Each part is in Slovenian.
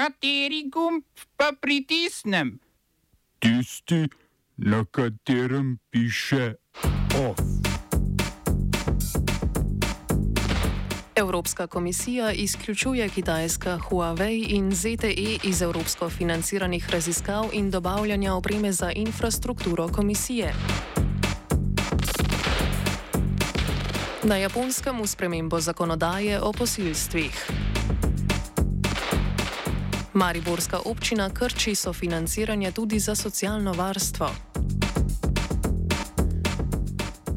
Kateri gumb pa pritisnem? Tisti, na katerem piše OF. Evropska komisija izključuje kitajska Huawei in ZTE iz evropsko financiranih raziskav in dobavljanja opreme za infrastrukturo komisije. Na japonskem v spremembo zakonodaje o posilstvih. Mariborska občina krči sofinanciranje tudi za socialno varstvo.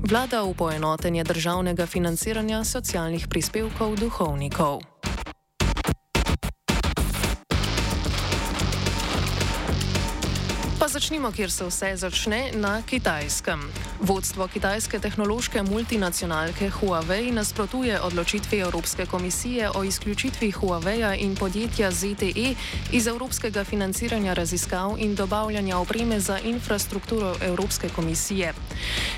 Vlada v poenotenje državnega financiranja socialnih prispevkov duhovnikov. Pa začnimo, kjer se vse začne, na kitajskem. Vodstvo kitajske tehnološke multinacionalke Huawei nasprotuje odločitvi Evropske komisije o izključitvi Huawei in podjetja ZTE iz evropskega financiranja raziskav in dobavljanja opreme za infrastrukturo Evropske komisije.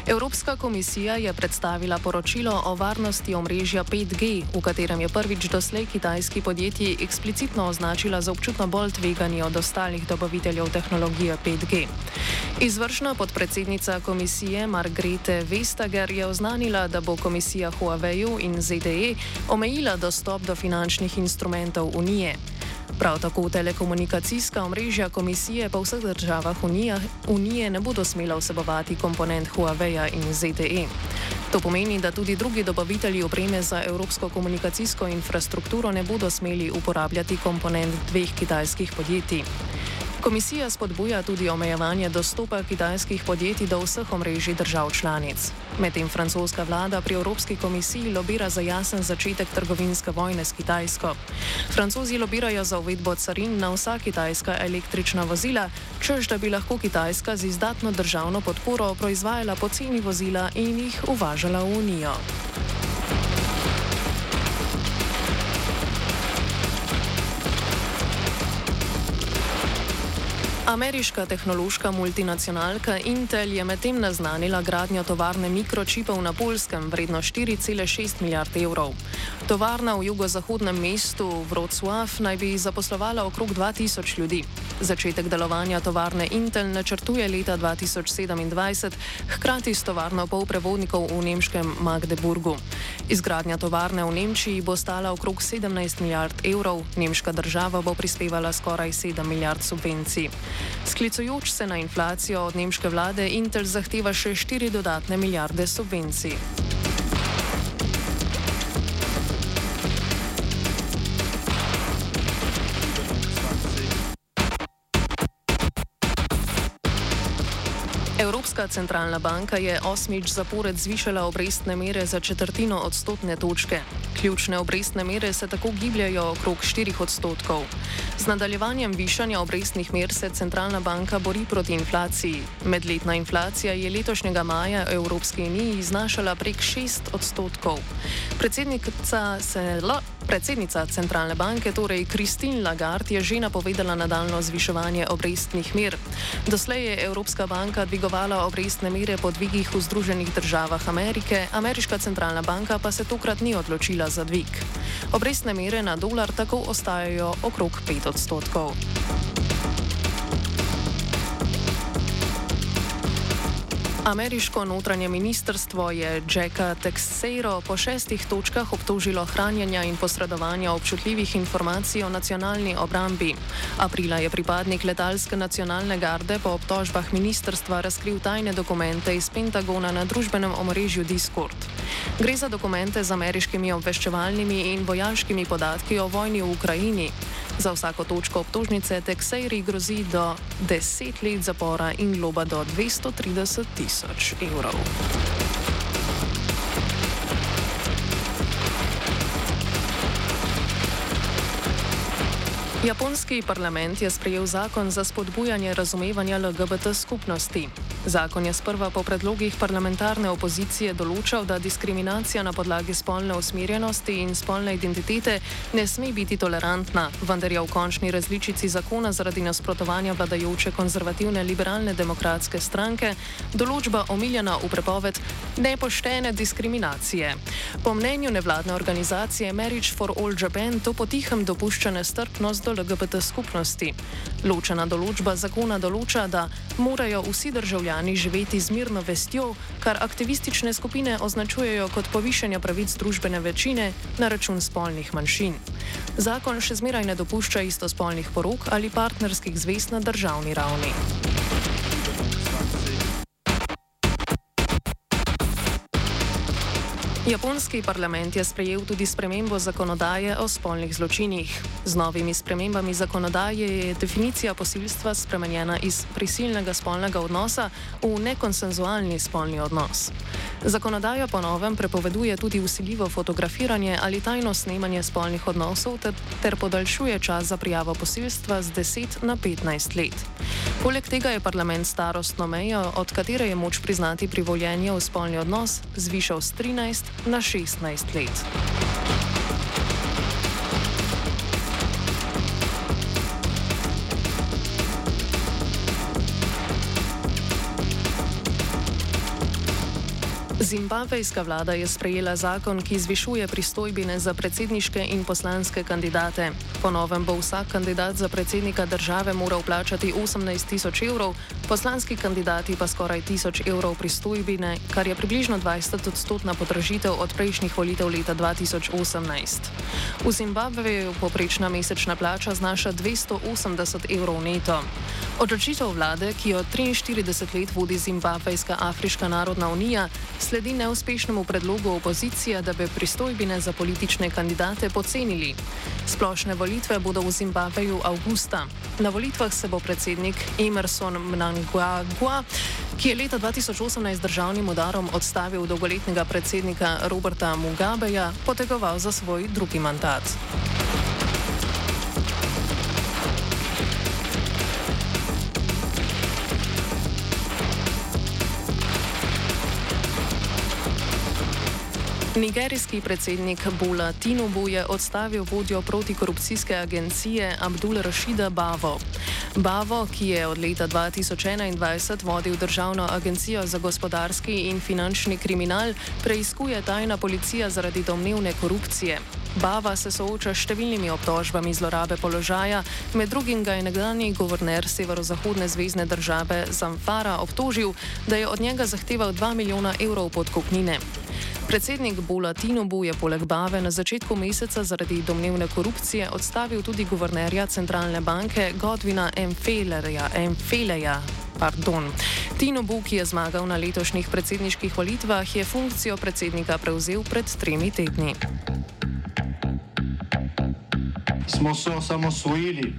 Evropska komisija je predstavila poročilo o varnosti omrežja 5G, v katerem je prvič doslej kitajski podjetji eksplicitno označila za občutno bolj tvegani od ostalih dobaviteljev tehnologije 5G. Izvršna podpredsednica komisije Margrete Vestager je oznanila, da bo komisija Huawei in ZDE omejila dostop do finančnih instrumentov Unije. Prav tako telekomunikacijska omrežja komisije po vseh državah Unije, Unije ne bodo smela vsebovati komponent Huawei in ZTE. To pomeni, da tudi drugi dobavitelji opreme za evropsko komunikacijsko infrastrukturo ne bodo smeli uporabljati komponent dveh kitajskih podjetij. Komisija spodbuja tudi omejevanje dostopa kitajskih podjetij do vseh omrežij držav članic. Medtem francoska vlada pri Evropski komisiji lobira za jasen začetek trgovinske vojne s Kitajsko. Francozi lobirajo za uvedbo carin na vsa kitajska električna vozila, čež da bi lahko Kitajska z izdatno državno podporo proizvajala poceni vozila in jih uvažala v Unijo. Ameriška tehnološka multinacionalka Intel je medtem naznanila gradnjo tovarne mikročipov na Polskem vredno 4,6 milijard evrov. Tovarna v jugozahodnem mestu Wrocław naj bi zaposlovala okrog 2000 ljudi. Začetek delovanja tovarne Intel načrtuje leta 2027, hkrati s tovarno polprevodnikov v nemškem Magdeburgu. Izgradnja tovarne v Nemčiji bo stala okrog 17 milijard evrov, nemška država bo prispevala skoraj 7 milijard subvencij. Sklicujoč se na inflacijo od nemške vlade, Intel zahteva še 4 dodatne milijarde subvencij. Evropska centralna banka je osmič zapored zvišala obrestne mere za četrtino odstotne točke. Ključne obrestne mere se tako gibljajo okrog 4 odstotkov. Z nadaljevanjem višanja obrestnih mer se centralna banka bori proti inflaciji. Medletna inflacija je letošnjega maja v Evropski uniji znašala prek 6 odstotkov. Predsednica se L. Predsednica centralne banke, torej Kristin Lagarde, je že napovedala nadaljno zviševanje obrestnih mer. Doslej je Evropska banka dvigovala obrestne mere po dvigih v Združenih državah Amerike, ameriška centralna banka pa se tokrat ni odločila za dvig. Obrestne mere na dolar tako ostajajo okrog 5 odstotkov. Ameriško notranje ministrstvo je Jacka Texeiro po šestih točkah obtožilo hranjenja in posredovanja občutljivih informacij o nacionalni obrambi. Aprila je pripadnik letalske nacionalne garde po obtožbah ministrstva razkril tajne dokumente iz Pentagona na družbenem omrežju Discord. Gre za dokumente z ameriškimi obveščevalnimi in vojaškimi podatki o vojni v Ukrajini. Za vsako točko obtožnice Texeiri grozi do 10 let zapora in globa do 230 tisoč evrov. Japonski parlament je sprejel zakon za spodbujanje razumevanja LGBT skupnosti. Zakon je sprva po predlogih parlamentarne opozicije določal, da diskriminacija na podlagi spolne usmerjenosti in spolne identitete ne sme biti tolerantna, vendar je v končni različici zakona zaradi nasprotovanja vladajoče konzervativne liberalne demokratske stranke določba omiljena v prepoved nepoštene diskriminacije. Po mnenju nevladne organizacije Marriage for All Japan to potihem dopušča nestrpnost do LGBT skupnosti. Ločena določba zakona določa, da morajo vsi državljani živeti z mirno vestjo, kar aktivistične skupine označujejo kot povišanje pravic družbene večine na račun spolnih manjšin. Zakon še zmeraj ne dopušča istospolnih porok ali partnerskih zvez na državni ravni. Japonski parlament je sprejel tudi spremembo zakonodaje o spolnih zločinih. Z novimi spremembami zakonodaje je definicija posilstva spremenjena iz prisilnega spolnega odnosa v nekonsenzualni spolni odnos. Zakonodaja po novem prepoveduje tudi usiljivo fotografiranje ali tajno snemanje spolnih odnosov ter, ter podaljšuje čas za prijavo posilstva z 10 na 15 let. Poleg tega je parlament starostno mejo, od katere je moč priznati privoljenje v spolni odnos, zvišal z 13 na 16 let. Zimbabvejska vlada je sprejela zakon, ki zvišuje pristojbine za predsedniške in poslanske kandidate. Po novem bo vsak kandidat za predsednika države moral plačati 18 tisoč evrov, poslanski kandidati pa skoraj tisoč evrov pristojbine, kar je približno 20 odstotna podražitev od prejšnjih volitev leta 2018. V Zimbabveju poprečna mesečna plača znaša 280 evrov neto. Odločitev vlade, ki jo 43 let vodi Zimbabvejska Afriška narodna unija, sledi neuspešnemu predlogu opozicije, da bi pristojbine za politične kandidate pocenili. Splošne volitve bodo v Zimbabveju avgusta. Na volitvah se bo predsednik Emerson Mnangagwa, ki je leta 2018 državnim udarom odstavil dolgoletnega predsednika Roberta Mugabeja, potegoval za svoj drugi mandat. Nigerijski predsednik Bola Tinubu je odstavil vodjo protikorupcijske agencije Abdul Rashida Bavo. Bavo, ki je od leta 2021 vodil Državno agencijo za gospodarski in finančni kriminal, preiskuje tajna policija zaradi domnevne korupcije. Bava se sooča s številnimi obtožbami zlorabe položaja, med drugim ga je nekdani guverner severozahodne zvezdne države Zamfara obtožil, da je od njega zahteval 2 milijona evrov podkupnine. Predsednik Bola Tinubu je poleg Bave na začetku meseca zaradi domnevne korupcije odstavil tudi guvernerja centralne banke Godvina Mfeleja. Tinubu, ki je zmagal na letošnjih predsedniških volitvah, je funkcijo predsednika prevzel pred tremi tedni. Smo se osamosvojili,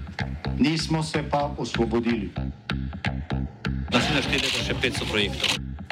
nismo se pa osvobodili. Naslednje število je še 500 projektov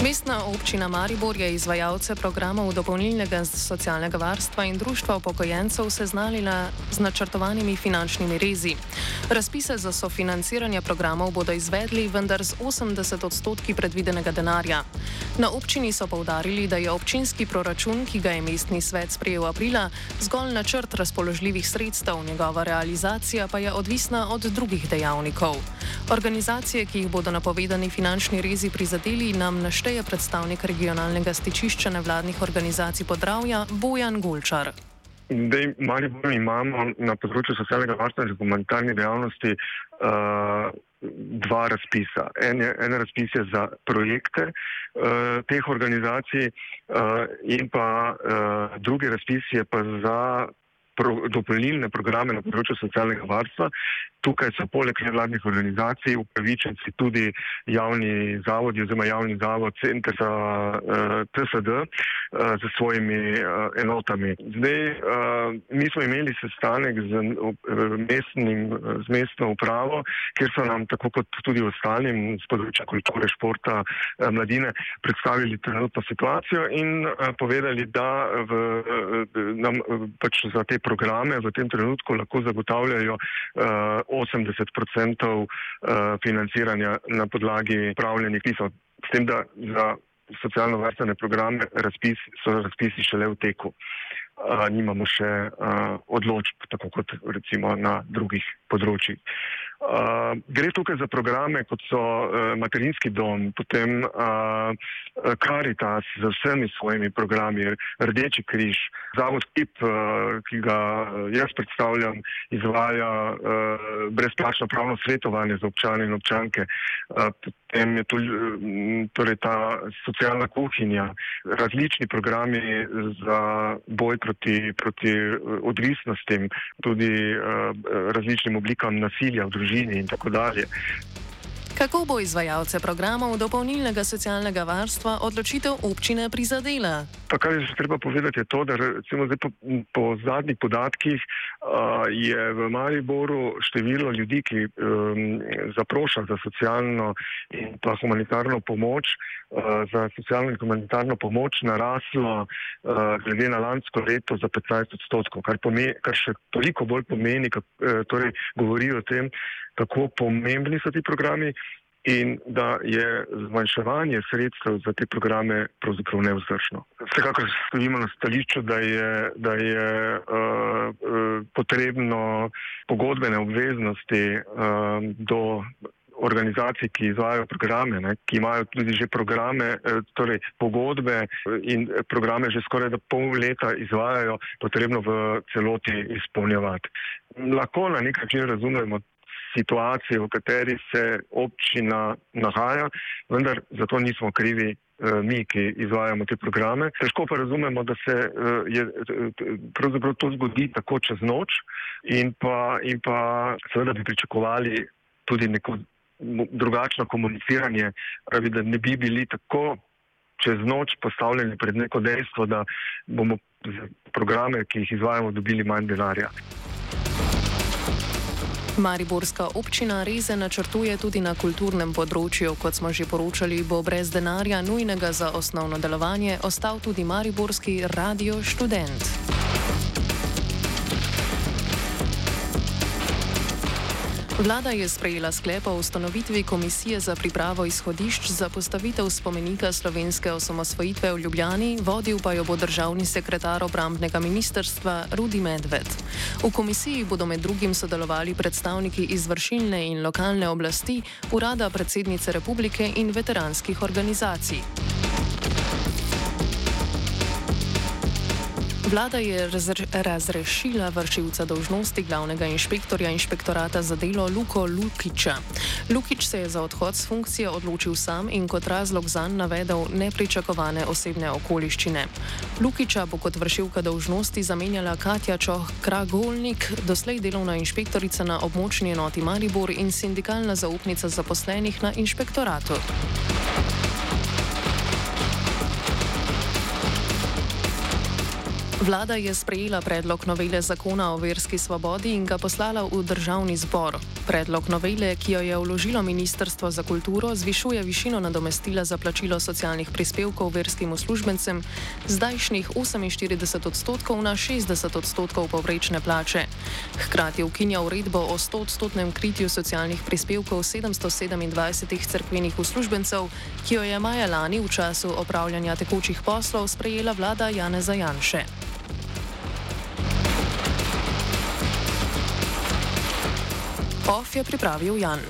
Mestna občina Maribor je izvajalce programov dopolnilnega socialnega varstva in društva upokojencev seznanila z načrtovanimi finančnimi rezi. Razpise za sofinanciranje programov bodo izvedli, vendar z 80 odstotki predvidenega denarja. Na občini so povdarili, da je občinski proračun, ki ga je mestni svet sprejel aprila, zgolj načrt razpoložljivih sredstev, njegova realizacija pa je odvisna od drugih dejavnikov. Organizacije, ki jih bodo napovedani finančni rezi prizadeli, nam naštejejo šteje predstavnik regionalnega stičišča nevladnih organizacij Podravja Bojan Gulčar. Zdaj, imamo na področju socialnega varstva in humanitarne dejavnosti uh, dva razpisa. En, je, en razpis je za projekte uh, teh organizacij uh, in pa uh, drugi razpis je pa za pro, dopolnilne programe na področju socialnega varstva. Tukaj so poleg nevladnih organizacij upravičenci tudi javni zavodi oziroma javni zavod Center za uh, TSD uh, z svojimi uh, enotami. Zdaj, uh, mi smo imeli sestanek z, uh, mestnim, z mestno upravo, kjer so nam, tako kot tudi ostalim z področja kulture, športa, uh, mladine, predstavili trenutno situacijo in uh, povedali, da v, uh, nam uh, pač za te programe v tem trenutku lahko zagotavljajo uh, 80 odstotkov uh, financiranja na podlagi pravljenih pisov. S tem, da za socialno-varstvene programe razpis, so razpisi šele v teku. Uh, nimamo še uh, odločb, tako kot recimo na drugih področjih. Uh, gre tukaj za programe, kot so uh, materinski dom, potem uh, Caritas z vsemi svojimi programi, Rdeči križ, Zavod KIP, uh, ki ga jaz predstavljam, izvaja uh, brezplačno pravno svetovanje za občane in občanke. Uh, potem je tu torej ta socialna kuhinja, različni programi za boj proti, proti odvisnostim, tudi uh, različnim oblikam nasilja v družini in tako dalje. Kako bo izvajalce programov dopolnilnega socialnega varstva odločitev občine prizadela? Pa kar je treba povedati, je to, da recimo zdaj po, po zadnjih podatkih uh, je v Mariboru število ljudi, ki um, zaproša za socialno in pa humanitarno pomoč, uh, za socialno in humanitarno pomoč naraslo uh, glede na lansko leto za 15 odstotkov, kar, pomeni, kar še toliko bolj pomeni, kak, uh, torej govori o tem, kako pomembni so ti programi in da je zmanjševanje sredstev za te programe pravzaprav nevzdržno. Vsekakor stojimo na stališču, da je, da je uh, uh, potrebno pogodbene obveznosti uh, do organizacij, ki izvajajo programe, ne, ki imajo tudi že programe, torej pogodbe in programe že skoraj da pol leta izvajajo, potrebno v celoti izpolnjevati. Lahko na nek način razumemo situacije, v kateri se občina nahaja, vendar zato nismo krivi uh, mi, ki izvajamo te programe. Težko pa razumemo, da se uh, je pravzaprav to zgodi tako čez noč in pa, in pa seveda bi pričakovali tudi neko drugačno komuniciranje, pravi, da ne bi bili tako čez noč postavljeni pred neko dejstvo, da bomo za programe, ki jih izvajamo, dobili manj denarja. Mariborska občina reze načrtuje tudi na kulturnem področju. Kot smo že poročali, bo brez denarja nujnega za osnovno delovanje ostal tudi Mariborski radio študent. Vlada je sprejela sklep o ustanovitvi komisije za pripravo izhodišč za postavitev spomenika slovenske osamosvojitve v Ljubljani, vodil pa jo bo državni sekretar obrambnega ministrstva Rudi Medved. V komisiji bodo med drugim sodelovali predstavniki izvršilne in lokalne oblasti, urada predsednice republike in veteranskih organizacij. Vlada je razrešila vršilca dolžnosti glavnega inšpektorja inšpektorata za delo Luko Lukiča. Lukič se je za odhod z funkcije odločil sam in kot razlog zanj navedel nepričakovane osebne okoliščine. Lukiča bo kot vršilka dolžnosti zamenjala Katja Čoh Kragolnik, doslej delovna inšpektorica na območni enoti Maribor in sindikalna zaupnica zaposlenih na inšpektoratu. Vlada je sprejela predlog novele zakona o verski svobodi in ga poslala v državni zbor. Predlog novele, ki jo je vložilo Ministrstvo za kulturo, zvišuje višino nadomestila za plačilo socialnih prispevkov verskim uslužbencem zdajšnjih 48 odstotkov na 60 odstotkov povprečne plače. Hkrati ukinja uredbo o 100 odstotnem kritju socialnih prispevkov 727 crkvenih uslužbencev, ki jo je maja lani v času opravljanja tekočih poslov sprejela vlada Janeza Janše. OF je pripravil Jan.